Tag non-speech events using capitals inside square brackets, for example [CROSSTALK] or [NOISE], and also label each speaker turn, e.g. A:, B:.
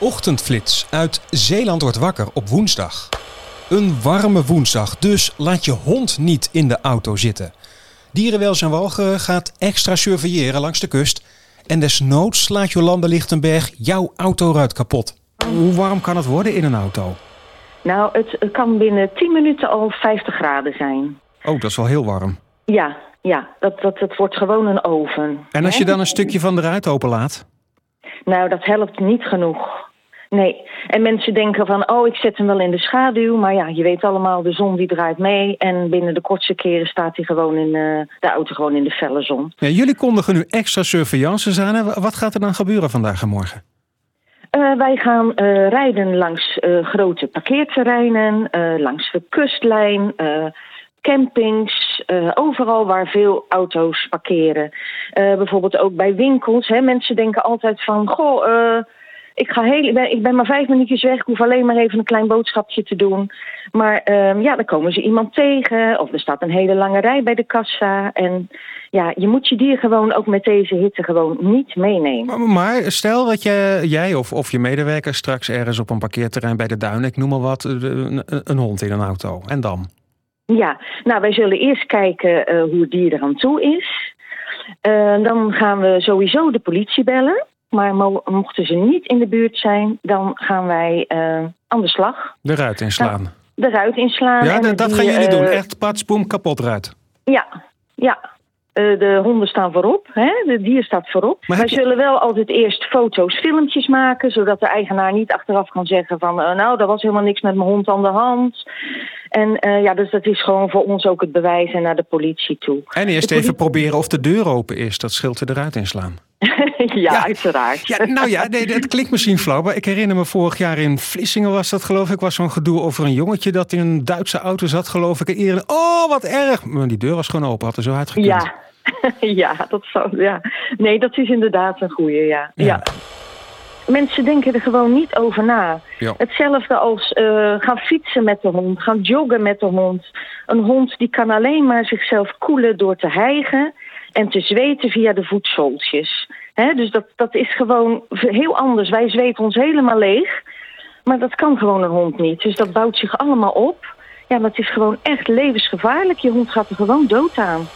A: Ochtendflits uit Zeeland wordt wakker op woensdag. Een warme woensdag, dus laat je hond niet in de auto zitten. Dierenwelzijn Walcheren gaat extra surveilleren langs de kust. En desnoods laat Jolande Lichtenberg jouw autoruit kapot. Hoe warm kan het worden in een auto?
B: Nou, het kan binnen 10 minuten al 50 graden zijn.
A: Oh, dat is wel heel warm.
B: Ja, ja dat, dat, het wordt gewoon een oven.
A: En als je dan een stukje van de ruit openlaat?
B: Nou, dat helpt niet genoeg. Nee, en mensen denken van, oh, ik zet hem wel in de schaduw. Maar ja, je weet allemaal, de zon die draait mee. En binnen de kortste keren staat hij gewoon in uh, de auto gewoon in de felle zon.
A: Ja, jullie kondigen nu extra surveillance aan. Wat gaat er dan gebeuren vandaag en morgen?
B: Uh, wij gaan uh, rijden langs grote parkeerterreinen, langs de kustlijn, campings, overal waar veel auto's parkeren. bijvoorbeeld ook bij winkels. Hè. Mensen denken altijd van, goh ik, ga heel, ik, ben, maar vijf minuutjes weg. Ik hoef alleen maar even een klein boodschapje te doen. Maar um, ja, dan komen ze iemand tegen. Of er staat een hele lange rij bij de kassa. En ja, je moet je dier gewoon ook met deze hitte gewoon niet meenemen.
A: Maar, maar stel dat je, jij of, of je medewerker straks ergens op een parkeerterrein bij de duin, ik noem maar wat, een, een hond in een auto. En dan?
B: Ja, nou wij zullen eerst kijken uh, hoe het dier er aan toe is. Uh, dan gaan we sowieso de politie bellen. Maar mochten ze niet in de buurt zijn, dan gaan wij uh, aan de slag.
A: De ruit inslaan. Nou,
B: de ruit inslaan.
A: Ja, dat, dat gaan jullie doen. Echt patsboom, kapot ruit.
B: Ja, ja. Uh, de honden staan voorop, hè? de dier staat voorop. Maar Wij zullen wel altijd eerst foto's, filmpjes maken... zodat de eigenaar niet achteraf kan zeggen van... Uh, nou, er was helemaal niks met mijn hond aan de hand. En uh, ja, dus dat is gewoon voor ons ook het bewijs en naar de politie toe.
A: En eerst even proberen of de deur open is. Dat scheelt er eruit inslaan. [LAUGHS]
B: ja, uiteraard.
A: Ja, nou ja, nee, het klinkt misschien flauw, maar ik herinner me vorig jaar in Vlissingen was dat geloof ik, was zo'n gedoe over een jongetje dat in een Duitse auto zat geloof ik. En oh wat erg, maar die deur was gewoon open, had er zo uitgekund.
B: Ja, [LAUGHS] ja, dat zou, ja. Nee, dat is inderdaad een goeie, ja. ja. Mensen denken er gewoon niet over na. Hetzelfde als uh, gaan fietsen met de hond, gaan joggen met de hond. Een hond die kan alleen maar zichzelf koelen door te hijgen en te zweten via de voetzooltjes. dus dat, dat is gewoon heel anders. Wij zweten ons helemaal leeg. Maar dat kan gewoon een hond niet. Dus dat bouwt zich allemaal op. Ja, dat is gewoon echt levensgevaarlijk. Je hond gaat er gewoon dood aan.